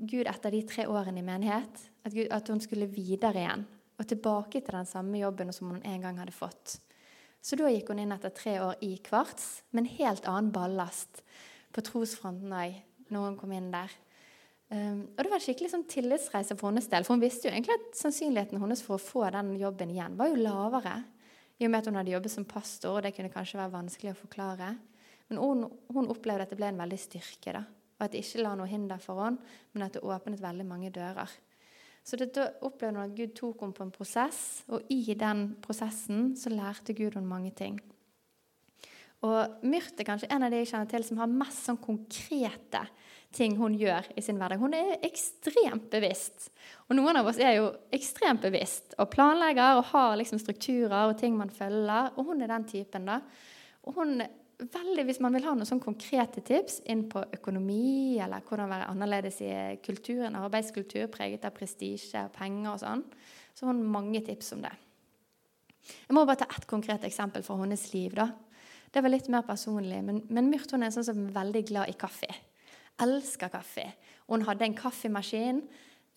Speaker 2: Gud etter de tre årene i menighet, at, Gud, at hun skulle videre igjen. Og tilbake til den samme jobben som hun en gang hadde fått. Så da gikk hun inn etter tre år i Kvarts, med en helt annen ballast på trosfronten òg, når hun kom inn der. Um, og det var en skikkelig sånn tillitsreise for hennes del. For hun visste jo egentlig at sannsynligheten hennes for å få den jobben igjen var jo lavere. I og med at hun hadde jobbet som pastor, og det kunne kanskje være vanskelig å forklare. Men hun, hun opplevde at det ble en veldig styrke. da, Og at det ikke la noe hinder for henne, men at det åpnet veldig mange dører. Så det, da opplevde hun at Gud tok henne på en prosess, og i den prosessen så lærte Gud henne mange ting. Og Myrt er kanskje en av de jeg kjenner til som har mest sånn konkrete ting hun gjør i sin hverdag. Hun er ekstremt bevisst. Og noen av oss er jo ekstremt bevisst og planlegger og har liksom strukturer og ting man følger. Og hun er den typen, da. Og hun veldig, Hvis man vil ha noen sånn konkrete tips inn på økonomi, eller hvordan være annerledes i kulturen, arbeidskultur preget av prestisje og penger og sånn, så har hun mange tips om det. Jeg må bare ta ett konkret eksempel fra hennes liv. da. Det var litt mer personlig, men, men Myrt hun er sånn som er veldig glad i kaffe elsker kaffe. Hun hadde en kaffemaskin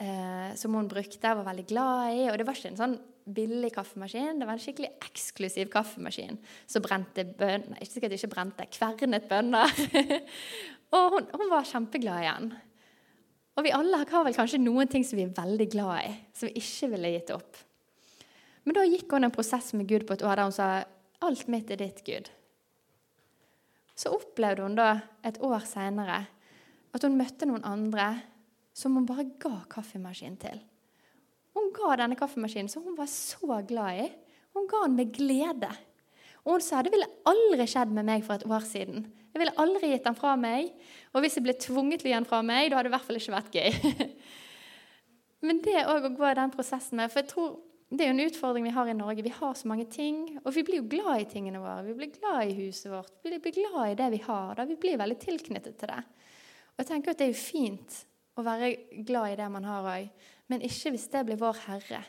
Speaker 2: eh, som hun brukte og var veldig glad i. Og det var ikke en sånn billig kaffemaskin, det var en skikkelig eksklusiv kaffemaskin som brente bønner Ikke sikkert ikke brente, kvernet bønner. og hun, hun, var kjempeglad i den. Og vi alle har vel kanskje noen ting som vi er veldig glad i, som vi ikke ville gitt opp. Men da gikk hun en prosess med Gud på et år der hun sa alt mitt er ditt, Gud. Så opplevde hun da et år seinere at hun møtte noen andre som hun bare ga kaffemaskinen til. Hun ga denne kaffemaskinen som hun var så glad i. Hun ga den med glede. Og hun sa det ville aldri skjedd med meg for et år siden. Jeg ville aldri gitt den fra meg. Og hvis jeg ble tvunget til å gi den fra meg, da hadde det i hvert fall ikke vært gøy. Men det òg å gå i den prosessen med For jeg tror det er jo en utfordring vi har i Norge. Vi har så mange ting. Og vi blir jo glad i tingene våre. Vi blir glad i huset vårt. Vi blir glad i det vi har. Da. Vi blir veldig tilknyttet til det. Og jeg tenker at Det er jo fint å være glad i det man har òg, men ikke hvis det blir vår Herre.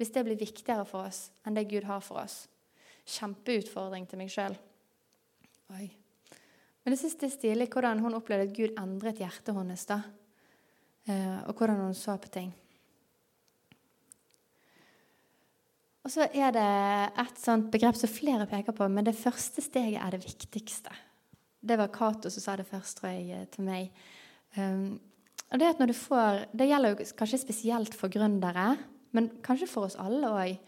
Speaker 2: Hvis det blir viktigere for oss enn det Gud har for oss. Kjempeutfordring til meg sjøl. Men jeg syns det er stilig hvordan hun opplevde at Gud endret hjertet hennes. da. eh, og hvordan hun så på ting. Og så er det et sånt begrep som flere peker på, men det første steget er det viktigste. Det var Cato som sa det først, tror jeg, eh, til meg. Um, og Det at når du får, det gjelder jo kanskje spesielt for gründere, men kanskje for oss alle òg.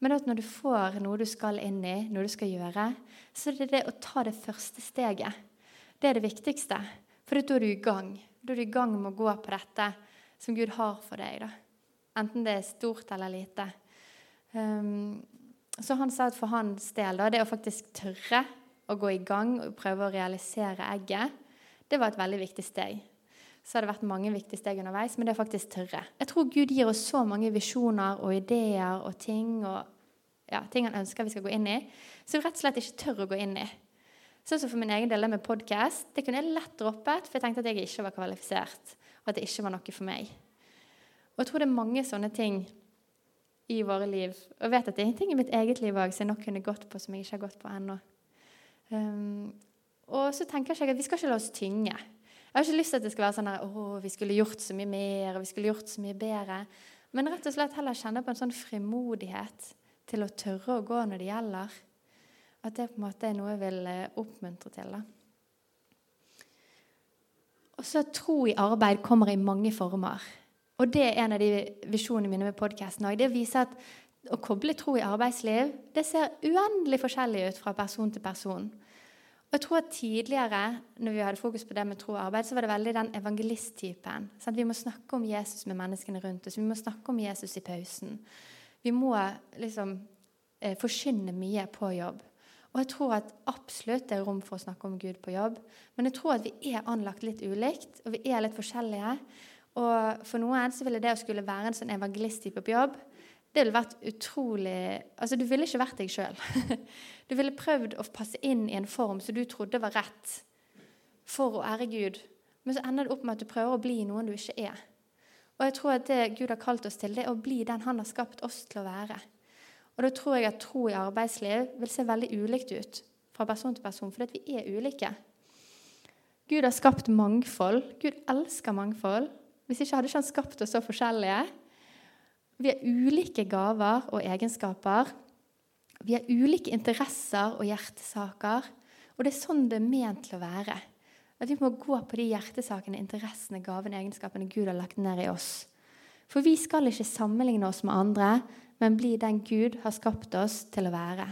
Speaker 2: Men at når du får noe du skal inn i, noe du skal gjøre, så er det det å ta det første steget. Det er det viktigste. For da er du i gang. Da er du i gang med å gå på dette som Gud har for deg. Da. Enten det er stort eller lite. Um, så han sa at for hans del, da, det å faktisk tørre å gå i gang og prøve å realisere egget, det var et veldig viktig steg. Så har det vært mange viktige steg underveis, men det er faktisk tørre. Jeg tror Gud gir oss så mange visjoner og ideer og ting og ja, ting han ønsker vi skal gå inn i, som vi rett og slett ikke tør å gå inn i. Sånn som for min egen del med podkast. Det kunne jeg lett droppet, for jeg tenkte at jeg ikke var kvalifisert, og at det ikke var noe for meg. Og jeg tror det er mange sånne ting i våre liv. Og vet at det er ting i mitt eget liv òg som jeg nok kunne gått på, som jeg ikke har gått på ennå. Um, og så tenker jeg at vi skal ikke la oss tynge. Jeg har ikke lyst til at det skal være sånn at å, vi skulle gjort så mye mer og vi skulle gjort så mye bedre. Men rett og slett heller kjenne på en sånn frimodighet til å tørre å gå når det gjelder. At det på en måte er noe jeg vil eh, oppmuntre til. da. Og så Tro i arbeid kommer i mange former. Og Det er en av de visjonene mine med podkasten òg. Det vise at å koble tro i arbeidsliv det ser uendelig forskjellig ut fra person til person. Og jeg tror at Tidligere når vi hadde fokus på det med tro og arbeid, så var det veldig den evangelisttypen. Sånn vi må snakke om Jesus med menneskene rundt oss. Vi må snakke om Jesus i pausen. Vi må liksom eh, forkynne mye på jobb. Og jeg tror at absolutt det er rom for å snakke om Gud på jobb. Men jeg tror at vi er anlagt litt ulikt, og vi er litt forskjellige. Og for noen så ville det å skulle være en sånn evangelisttype på jobb det ville vært utrolig Altså, du ville ikke vært deg sjøl. Du ville prøvd å passe inn i en form som du trodde var rett for å ære Gud. Men så ender det opp med at du prøver å bli noen du ikke er. Og jeg tror at det Gud har kalt oss til, det er å bli den han har skapt oss til å være. Og da tror jeg at tro i arbeidsliv vil se veldig ulikt ut fra person til person, fordi vi er ulike. Gud har skapt mangfold. Gud elsker mangfold. Hvis ikke hadde ikke han skapt oss så forskjellige. Vi har ulike gaver og egenskaper. Vi har ulike interesser og hjertesaker. Og det er sånn det er ment til å være. At vi må gå på de hjertesakene, interessene, gavene, egenskapene Gud har lagt ned i oss. For vi skal ikke sammenligne oss med andre, men bli den Gud har skapt oss til å være.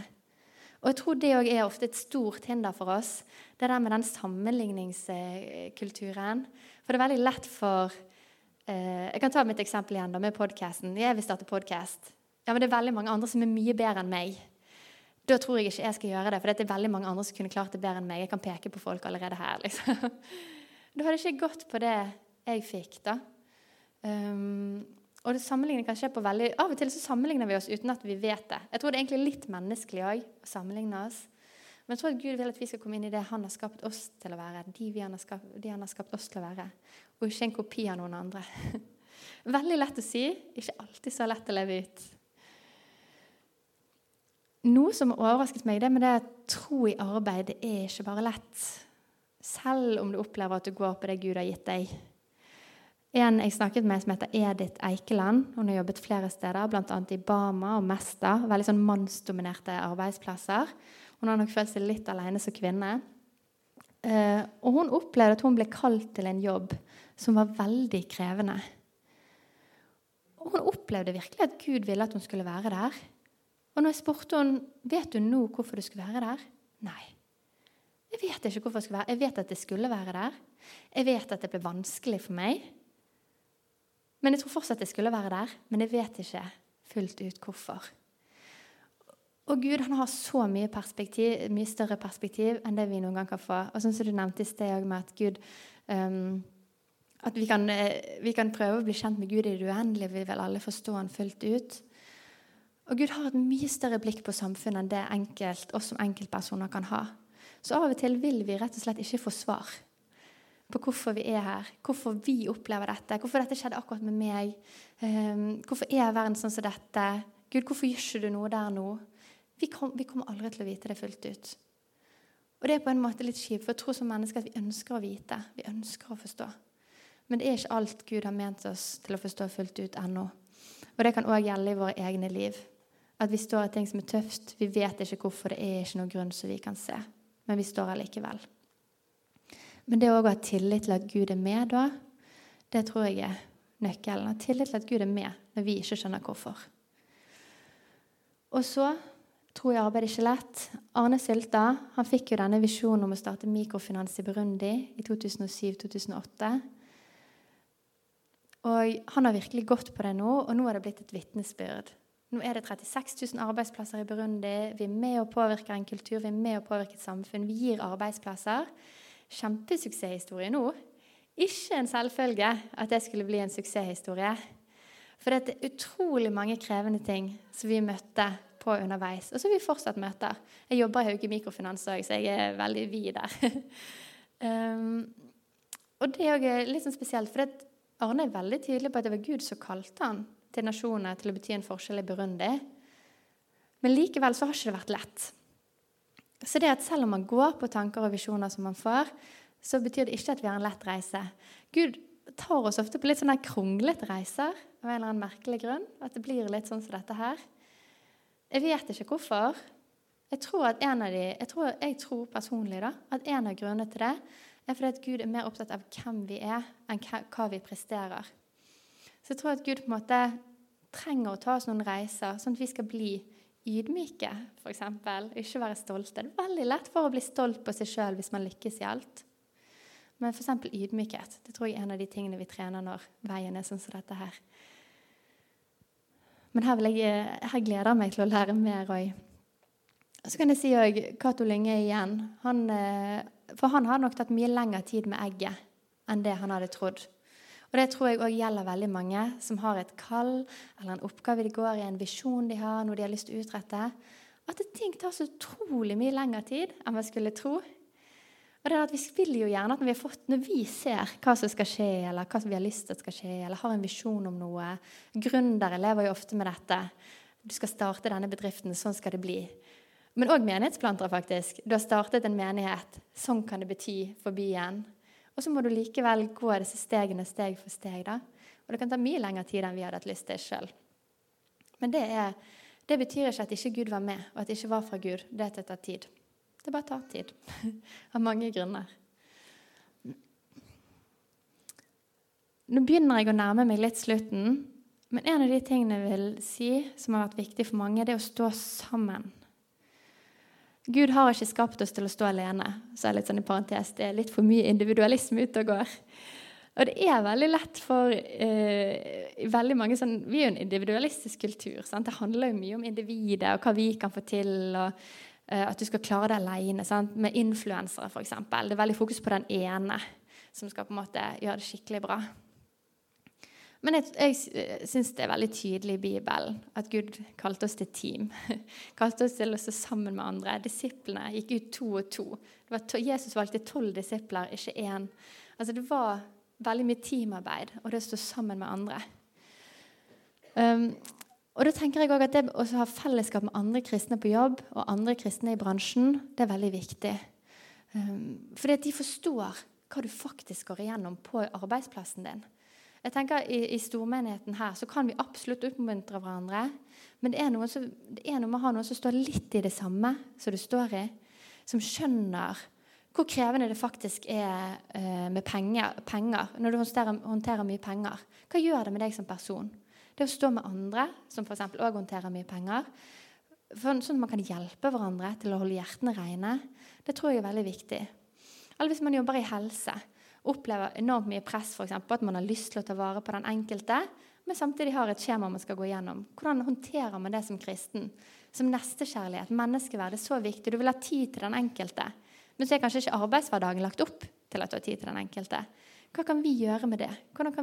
Speaker 2: Og jeg tror det òg er ofte et stort hinder for oss, det der med den sammenligningskulturen. For det er veldig lett for Eh, jeg kan ta mitt eksempel igjen da, med podkasten. Jeg vil starte podkast. Ja, men det er veldig mange andre som er mye bedre enn meg. Da tror jeg ikke jeg skal gjøre det, for det er veldig mange andre som kunne klart det bedre enn meg. Jeg kan peke på folk allerede her. liksom. Da hadde jeg ikke gått på det jeg fikk, da. Um, og det sammenligner kan skje på veldig Av og til så sammenligner vi oss uten at vi vet det. Jeg tror det er egentlig litt menneskelig òg å sammenligne oss. Men jeg tror at Gud vil at vi skal komme inn i det han har skapt oss til å være. De, han har, skapt, de han har skapt oss til å være. Og ikke en kopi av noen andre. Veldig lett å si, ikke alltid så lett å leve ut. Noe som har overrasket meg, det med det at tro i arbeid, det er ikke bare lett. Selv om du opplever at du går på det Gud har gitt deg. En jeg snakket med som heter Edith Eikeland. Hun har jobbet flere steder, bl.a. i Bama og Mesta. Veldig sånn mannsdominerte arbeidsplasser. Hun har nok følt seg litt alene som kvinne. Eh, og hun opplevde at hun ble kalt til en jobb som var veldig krevende. Og hun opplevde virkelig at Gud ville at hun skulle være der. Og når jeg spurte hun, vet du nå hvorfor du skulle være der, nei. Jeg vet ikke hvorfor jeg skulle være Jeg vet at jeg skulle være der. Jeg vet at det ble vanskelig for meg. Men jeg tror fortsatt jeg skulle være der. Men jeg vet ikke fullt ut hvorfor. Og Gud han har så mye, mye større perspektiv enn det vi noen gang kan få. Og sånn som du nevnte i sted med at Gud um, At vi kan, eh, vi kan, prøve å bli kjent med Gud i det uendelige. Vi vil alle forstå han fullt ut. Og Gud har et mye større blikk på samfunnet enn det enkelt, oss som enkeltpersoner kan ha. Så av og til vil vi rett og slett ikke få svar på hvorfor vi er her, hvorfor vi opplever dette, hvorfor dette skjedde akkurat med meg, um, hvorfor er verden sånn som dette? Gud, hvorfor gjør ikke du noe der nå? Vi, kom, vi, kommer aldri til å vite det fullt ut. Og det er på en måte litt kjipt, for jeg tror som mennesker at vi ønsker å vite. Vi ønsker å forstå. Men det er ikke alt Gud har ment oss til å forstå fullt ut ennå. Og det kan òg gjelde i våre egne liv. At vi står i ting som er tøft. Vi vet ikke hvorfor, det er ikke noen grunn som vi kan se. Men vi står her likevel. Men det å ha tillit til at Gud er med da, det tror jeg er nøkkelen. Ha tillit til at Gud er med når vi ikke skjønner hvorfor. Og så tror jeg arbeidet ikke lett. Arne Sylta han fikk jo denne visjonen om å starte mikrofinans i Burundi i 2007-2008. Og han har virkelig gått på det nå, og nå er det blitt et vitnesbyrd. Nå er det 36 000 arbeidsplasser i Burundi. Vi er med å påvirke en kultur, vi er med å påvirke et samfunn. Vi gir arbeidsplasser. Kjempesuksesshistorie nå. Ikke en selvfølge at det skulle bli en suksesshistorie. For det er utrolig mange krevende ting som vi møtte på underveis. Og så vil vi fortsatt møter. Jeg jobber i Hauge Mikrofinans òg, så jeg er veldig vid der. um, og det er litt sånn spesielt, for Arne er veldig tydelig på at det var Gud som kalte han til nasjoner til å bety en forskjell i Burundi. Men likevel så har ikke det vært lett. Så det at selv om man går på tanker og visjoner som man får, så betyr det ikke at vi har en lett reise. Gud tar oss ofte på litt sånne kronglete reiser av en eller annen merkelig grunn. At det blir litt sånn som dette her. Jeg vet ikke hvorfor. Jeg tror, at en av de, jeg tror, jeg tror personlig da, at en av grunnene til det er fordi at Gud er mer opptatt av hvem vi er, enn hva vi presterer. Så jeg tror at Gud på en måte trenger å ta oss noen reiser, sånn at vi skal bli ydmyke, f.eks. Ikke være stolte. Det er veldig lett for å bli stolt på seg sjøl hvis man lykkes i alt. Men f.eks. ydmykhet. Det tror jeg er en av de tingene vi trener når veien er sånn som dette her. Men her, jeg, her gleder jeg meg til å lære mer òg. Så kan jeg si òg Cato Lynge igjen. Han, eh, for han har nok tatt mye lengre tid med egget enn det han hadde trodd. Og Det tror jeg òg gjelder veldig mange som har et kall eller en oppgave de går i, en visjon de har, noe de har lyst til å utrette. At ting tar så utrolig mye lengre tid enn man skulle tro. Og det er at Vi vil jo gjerne at når vi, fått, når vi, ser hva som skal skje, eller hva som vi har lyst til at skal skje, eller har en visjon om noe Gründere lever jo ofte med dette. Du skal starte denne bedriften, sånn skal det bli. Men òg menighetsplantere, faktisk. Du har startet en menighet. Sånn kan det bety for byen. Og så må du likevel gå disse stegene steg for steg. da. Og det kan ta mye lengre tid enn vi hadde hatt lyst til sjøl. Men det, er, det betyr ikke at ikke Gud var med, og at det ikke var fra Gud. Det tar tid. Det bare tar tid. Av mange grunner. Nå begynner jeg å nærme meg litt slutten. Men en av de tingene jeg vil si som har vært viktig for mange, det er å stå sammen. Gud har ikke skapt oss til å stå alene. Så er det litt sånn i parentes, Det er litt for mye individualisme ute og går. Og det er veldig lett for eh, veldig mange sånn, Vi er jo en individualistisk kultur. Sant? Det handler jo mye om individet og hva vi kan få til. og at du skal klare det alene. Med influensere, f.eks. Det er veldig fokus på den ene som skal på en måte gjøre det skikkelig bra. Men jeg, jeg syns det er veldig tydelig i Bibelen at Gud kalte oss til team. kalte oss til å stå sammen med andre. Disiplene gikk ut to og to. To Jesus valgte tolv disipler, ikke én. Altså, det var veldig mye teamarbeid og det å stå sammen med andre. Um, og da tenker jeg også at Det å ha fellesskap med andre kristne på jobb og andre kristne i bransjen, det er veldig viktig. Um, fordi at de forstår hva du faktisk går igjennom på arbeidsplassen din. Jeg tenker I, i stormenigheten her så kan vi absolutt oppmuntre hverandre. Men det er, som, det er noe med å ha noen som står litt i det samme som du står i. Som skjønner hvor krevende det faktisk er uh, med penger, penger når du håndterer, håndterer mye penger. Hva gjør det med deg som person? Det å stå med andre, som f.eks. òg håndterer mye penger, sånn at man kan hjelpe hverandre til å holde hjertene rene, det tror jeg er veldig viktig. Eller hvis man jobber i helse, opplever enormt mye press eksempel, at man har lyst til å ta vare på den enkelte, men samtidig har et skjema man skal gå gjennom. Hvordan håndterer man det som kristen? Som nestekjærlighet, menneskeverd, er så viktig. Du vil ha tid til den enkelte. Men så er kanskje ikke arbeidshverdagen lagt opp til at du har tid til den enkelte. Hva kan vi gjøre med det?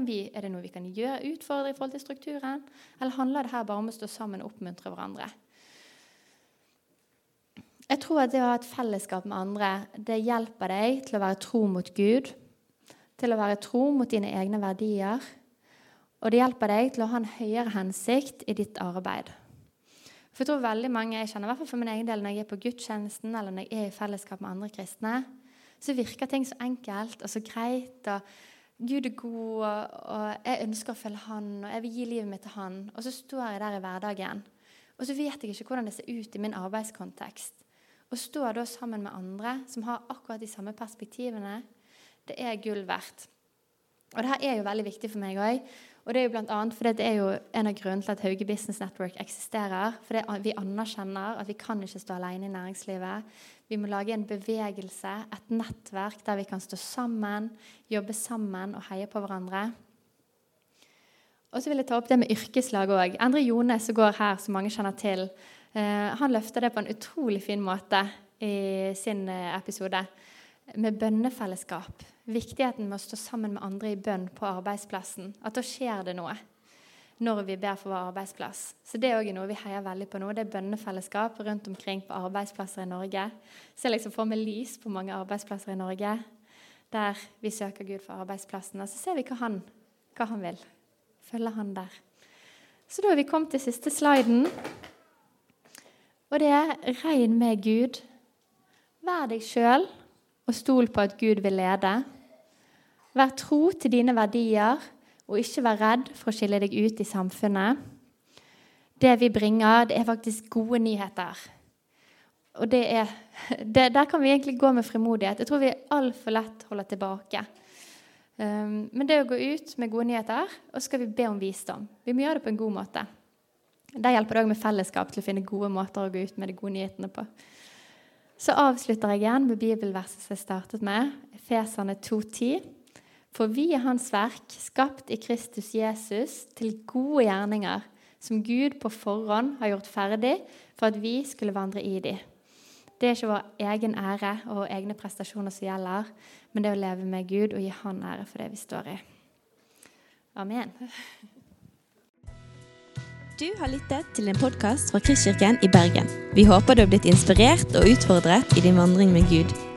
Speaker 2: Vi, er det noe vi kan gjøre, utfordre i forhold til strukturen? Eller handler det her bare om å stå sammen og oppmuntre hverandre? Jeg tror at det å ha et fellesskap med andre det hjelper deg til å være tro mot Gud, til å være tro mot dine egne verdier, og det hjelper deg til å ha en høyere hensikt i ditt arbeid. For jeg tror veldig mange, jeg kjenner i hvert fall for min egen del når jeg er på gudstjenesten eller når jeg er i fellesskap med andre kristne, så virker ting så enkelt og så greit. og Gud er god, og jeg ønsker å følge Han, og jeg vil gi livet mitt til Han. Og så står jeg der i hverdagen, og så vet jeg ikke hvordan det ser ut i min arbeidskontekst. Å stå da sammen med andre som har akkurat de samme perspektivene, det er gull verdt. Og det her er jo veldig viktig for meg òg. Og det er jo blant annet fordi det er jo en av grunnene til at Hauge Business Network eksisterer. For vi anerkjenner at vi kan ikke stå alene i næringslivet. Vi må lage en bevegelse, et nettverk der vi kan stå sammen, jobbe sammen og heie på hverandre. Og så vil jeg ta opp det med yrkeslag òg. Endre Jone, som går her, som mange kjenner til, eh, han løfter det på en utrolig fin måte i sin eh, episode med bønnefellesskap. Viktigheten med å stå sammen med andre i bønn på arbeidsplassen. At da skjer det noe når vi ber for vår arbeidsplass. Så Det er også noe vi heier veldig på nå. Det er bønnefellesskap rundt omkring på arbeidsplasser i Norge. Så jeg liksom får med lys på mange arbeidsplasser i Norge der vi søker Gud for arbeidsplassen. Og så ser vi hva han, hva han vil. Følger han der. Så da har vi kommet til siste sliden. Og det er 'regn med Gud'. Vær deg sjøl og stol på at Gud vil lede. Vær tro til dine verdier, og ikke vær redd for å skille deg ut i samfunnet. Det vi bringer, det er faktisk gode nyheter. Og det er, det, Der kan vi egentlig gå med frimodighet. Jeg tror vi altfor lett holder tilbake. Um, men det å gå ut med gode nyheter, og så skal vi be om visdom. Vi må gjøre det på en god måte. Der hjelper det òg med fellesskap til å finne gode måter å gå ut med de gode nyhetene på. Så avslutter jeg igjen med bibelverset som jeg startet med, Feserne 2,10. For vi er Hans verk, skapt i Kristus Jesus til gode gjerninger, som Gud på forhånd har gjort ferdig for at vi skulle vandre i de. Det er ikke vår egen ære og egne prestasjoner som gjelder, men det å leve med Gud og gi Han ære for det vi står i. Amen.
Speaker 1: Du har lyttet til en podkast fra Kristkirken i Bergen. Vi håper du har blitt inspirert og utfordret i din vandring med Gud.